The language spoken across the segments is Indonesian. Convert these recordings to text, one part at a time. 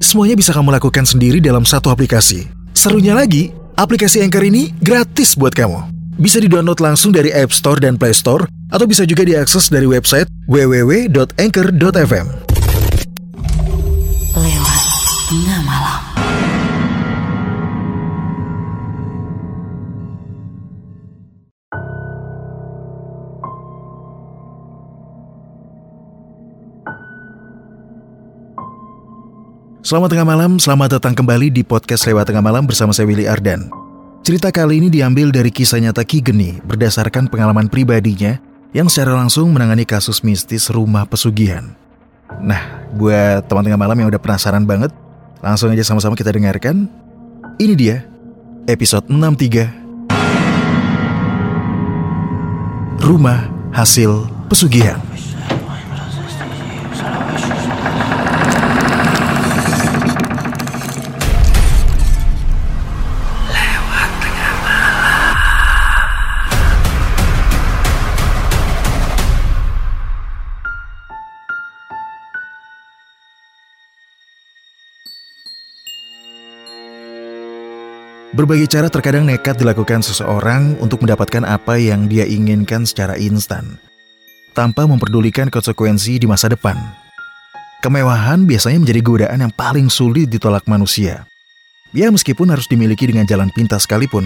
semuanya bisa kamu lakukan sendiri dalam satu aplikasi. Serunya lagi, aplikasi Anchor ini gratis buat kamu. Bisa di-download langsung dari App Store dan Play Store, atau bisa juga diakses dari website www.anchor.fm. Selamat tengah malam, selamat datang kembali di podcast Lewat Tengah Malam bersama saya Willy Ardan. Cerita kali ini diambil dari kisah nyata Ki Geni berdasarkan pengalaman pribadinya yang secara langsung menangani kasus mistis rumah pesugihan. Nah, buat teman tengah malam yang udah penasaran banget, langsung aja sama-sama kita dengarkan. Ini dia, episode 63. Rumah hasil pesugihan. Berbagai cara terkadang nekat dilakukan seseorang untuk mendapatkan apa yang dia inginkan secara instan, tanpa memperdulikan konsekuensi di masa depan. Kemewahan biasanya menjadi godaan yang paling sulit ditolak manusia. Ya meskipun harus dimiliki dengan jalan pintas sekalipun.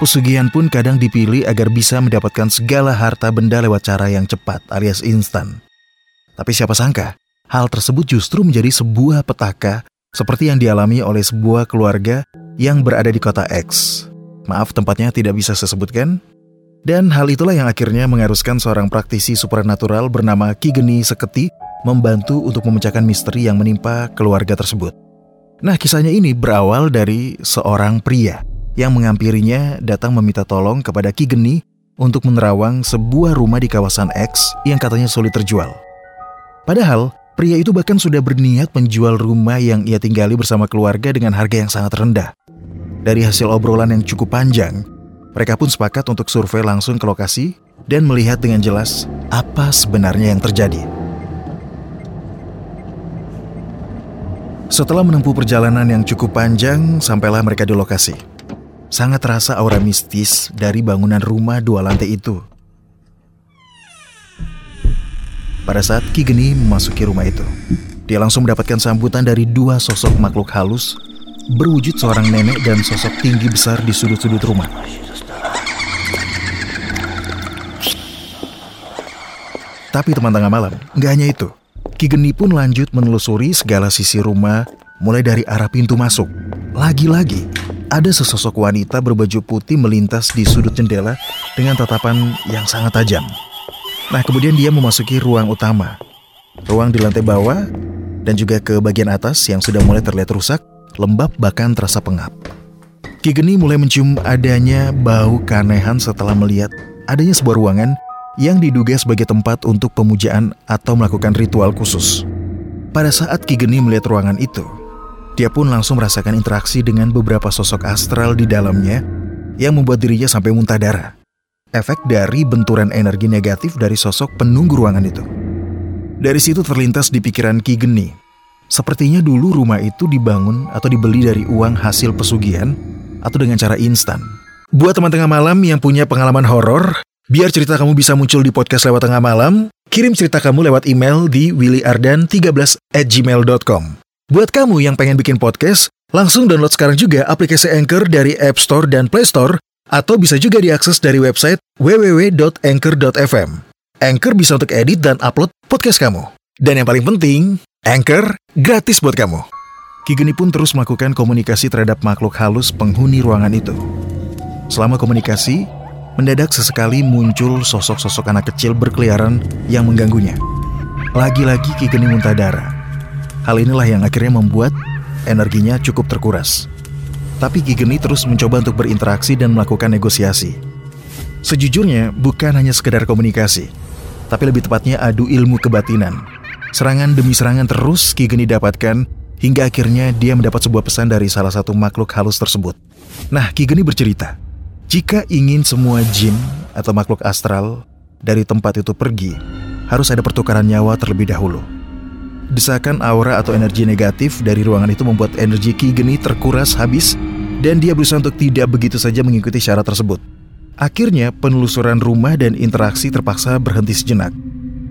Pesugihan pun kadang dipilih agar bisa mendapatkan segala harta benda lewat cara yang cepat alias instan. Tapi siapa sangka, hal tersebut justru menjadi sebuah petaka seperti yang dialami oleh sebuah keluarga yang berada di kota X. Maaf tempatnya tidak bisa saya sebutkan. Dan hal itulah yang akhirnya mengharuskan seorang praktisi supernatural bernama Ki Geni Seketi membantu untuk memecahkan misteri yang menimpa keluarga tersebut. Nah kisahnya ini berawal dari seorang pria yang mengampirinya datang meminta tolong kepada Ki Geni untuk menerawang sebuah rumah di kawasan X yang katanya sulit terjual. Padahal pria itu bahkan sudah berniat menjual rumah yang ia tinggali bersama keluarga dengan harga yang sangat rendah. Dari hasil obrolan yang cukup panjang, mereka pun sepakat untuk survei langsung ke lokasi dan melihat dengan jelas apa sebenarnya yang terjadi. Setelah menempuh perjalanan yang cukup panjang, sampailah mereka di lokasi. Sangat terasa aura mistis dari bangunan rumah dua lantai itu. Pada saat Ki Geni memasuki rumah itu, dia langsung mendapatkan sambutan dari dua sosok makhluk halus berwujud seorang nenek dan sosok tinggi besar di sudut-sudut rumah. Tapi teman tengah malam, nggak hanya itu. Ki Geni pun lanjut menelusuri segala sisi rumah, mulai dari arah pintu masuk. Lagi-lagi, ada sesosok wanita berbaju putih melintas di sudut jendela dengan tatapan yang sangat tajam. Nah, kemudian dia memasuki ruang utama. Ruang di lantai bawah dan juga ke bagian atas yang sudah mulai terlihat rusak lembab bahkan terasa pengap. Ki Geni mulai mencium adanya bau keanehan setelah melihat adanya sebuah ruangan yang diduga sebagai tempat untuk pemujaan atau melakukan ritual khusus. Pada saat Ki Geni melihat ruangan itu, dia pun langsung merasakan interaksi dengan beberapa sosok astral di dalamnya yang membuat dirinya sampai muntah darah. Efek dari benturan energi negatif dari sosok penunggu ruangan itu. Dari situ terlintas di pikiran Ki Geni Sepertinya dulu rumah itu dibangun atau dibeli dari uang hasil pesugihan atau dengan cara instan. Buat teman tengah malam yang punya pengalaman horor, biar cerita kamu bisa muncul di podcast lewat tengah malam, kirim cerita kamu lewat email di willyardan13 at gmail.com. Buat kamu yang pengen bikin podcast, langsung download sekarang juga aplikasi Anchor dari App Store dan Play Store, atau bisa juga diakses dari website www.anchor.fm. Anchor bisa untuk edit dan upload podcast kamu. Dan yang paling penting, Anchor gratis buat kamu. Ki Geni pun terus melakukan komunikasi terhadap makhluk halus penghuni ruangan itu. Selama komunikasi, mendadak sesekali muncul sosok-sosok anak kecil berkeliaran yang mengganggunya. Lagi-lagi Ki Geni muntah darah. Hal inilah yang akhirnya membuat energinya cukup terkuras. Tapi Ki Geni terus mencoba untuk berinteraksi dan melakukan negosiasi. Sejujurnya, bukan hanya sekedar komunikasi, tapi lebih tepatnya adu ilmu kebatinan. Serangan demi serangan terus Ki Geni dapatkan, hingga akhirnya dia mendapat sebuah pesan dari salah satu makhluk halus tersebut. Nah, Ki Geni bercerita, jika ingin semua jin atau makhluk astral dari tempat itu pergi, harus ada pertukaran nyawa terlebih dahulu. Desakan aura atau energi negatif dari ruangan itu membuat energi Ki Geni terkuras habis dan dia berusaha untuk tidak begitu saja mengikuti syarat tersebut. Akhirnya penelusuran rumah dan interaksi terpaksa berhenti sejenak.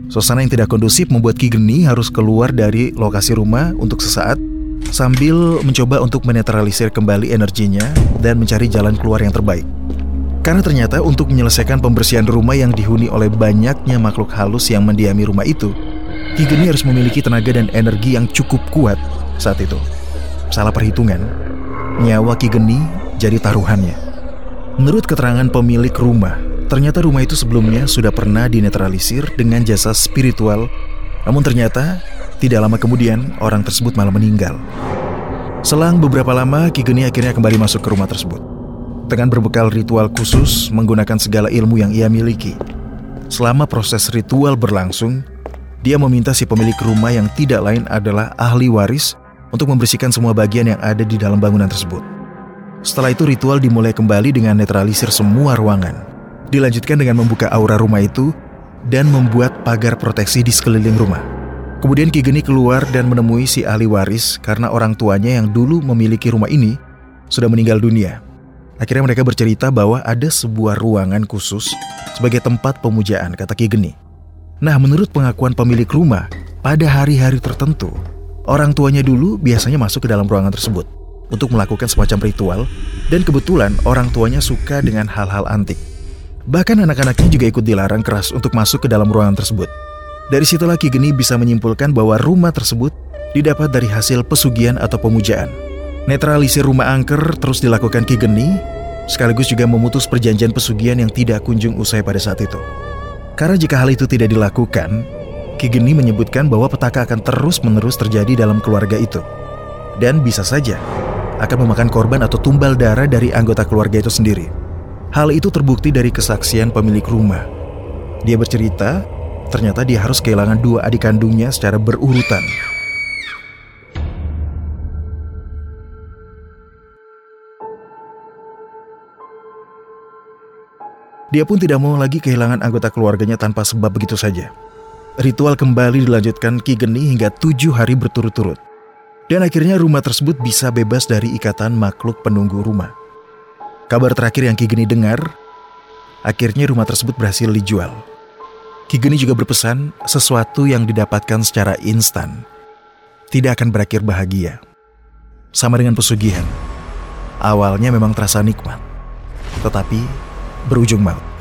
Suasana yang tidak kondusif membuat Ki Geni harus keluar dari lokasi rumah untuk sesaat sambil mencoba untuk menetralisir kembali energinya dan mencari jalan keluar yang terbaik. Karena ternyata untuk menyelesaikan pembersihan rumah yang dihuni oleh banyaknya makhluk halus yang mendiami rumah itu, Ki Geni harus memiliki tenaga dan energi yang cukup kuat saat itu. Salah perhitungan, nyawa Ki Geni jadi taruhannya. Menurut keterangan pemilik rumah, ternyata rumah itu sebelumnya sudah pernah dinetralisir dengan jasa spiritual, namun ternyata tidak lama kemudian orang tersebut malah meninggal. Selang beberapa lama, Ki Geni akhirnya kembali masuk ke rumah tersebut. Dengan berbekal ritual khusus menggunakan segala ilmu yang ia miliki. Selama proses ritual berlangsung, dia meminta si pemilik rumah yang tidak lain adalah ahli waris untuk membersihkan semua bagian yang ada di dalam bangunan tersebut. Setelah itu ritual dimulai kembali dengan netralisir semua ruangan. Dilanjutkan dengan membuka aura rumah itu dan membuat pagar proteksi di sekeliling rumah. Kemudian Ki Geni keluar dan menemui si ahli waris karena orang tuanya yang dulu memiliki rumah ini sudah meninggal dunia. Akhirnya mereka bercerita bahwa ada sebuah ruangan khusus sebagai tempat pemujaan, kata Ki Geni. Nah, menurut pengakuan pemilik rumah, pada hari-hari tertentu, orang tuanya dulu biasanya masuk ke dalam ruangan tersebut untuk melakukan semacam ritual, dan kebetulan orang tuanya suka dengan hal-hal antik. Bahkan anak-anaknya juga ikut dilarang keras untuk masuk ke dalam ruangan tersebut. Dari situlah Ki Geni bisa menyimpulkan bahwa rumah tersebut didapat dari hasil pesugihan atau pemujaan. Netralisir rumah angker terus dilakukan Ki Geni, sekaligus juga memutus perjanjian pesugihan yang tidak kunjung usai pada saat itu. Karena jika hal itu tidak dilakukan, Ki Geni menyebutkan bahwa petaka akan terus-menerus terjadi dalam keluarga itu. Dan bisa saja akan memakan korban atau tumbal darah dari anggota keluarga itu sendiri. Hal itu terbukti dari kesaksian pemilik rumah. Dia bercerita, ternyata dia harus kehilangan dua adik kandungnya secara berurutan. Dia pun tidak mau lagi kehilangan anggota keluarganya tanpa sebab begitu saja. Ritual kembali dilanjutkan Ki Geni hingga tujuh hari berturut-turut. Dan akhirnya rumah tersebut bisa bebas dari ikatan makhluk penunggu rumah. Kabar terakhir yang Ki Geni dengar, akhirnya rumah tersebut berhasil dijual. Ki Geni juga berpesan sesuatu yang didapatkan secara instan tidak akan berakhir bahagia. Sama dengan pesugihan. Awalnya memang terasa nikmat, tetapi berujung maut.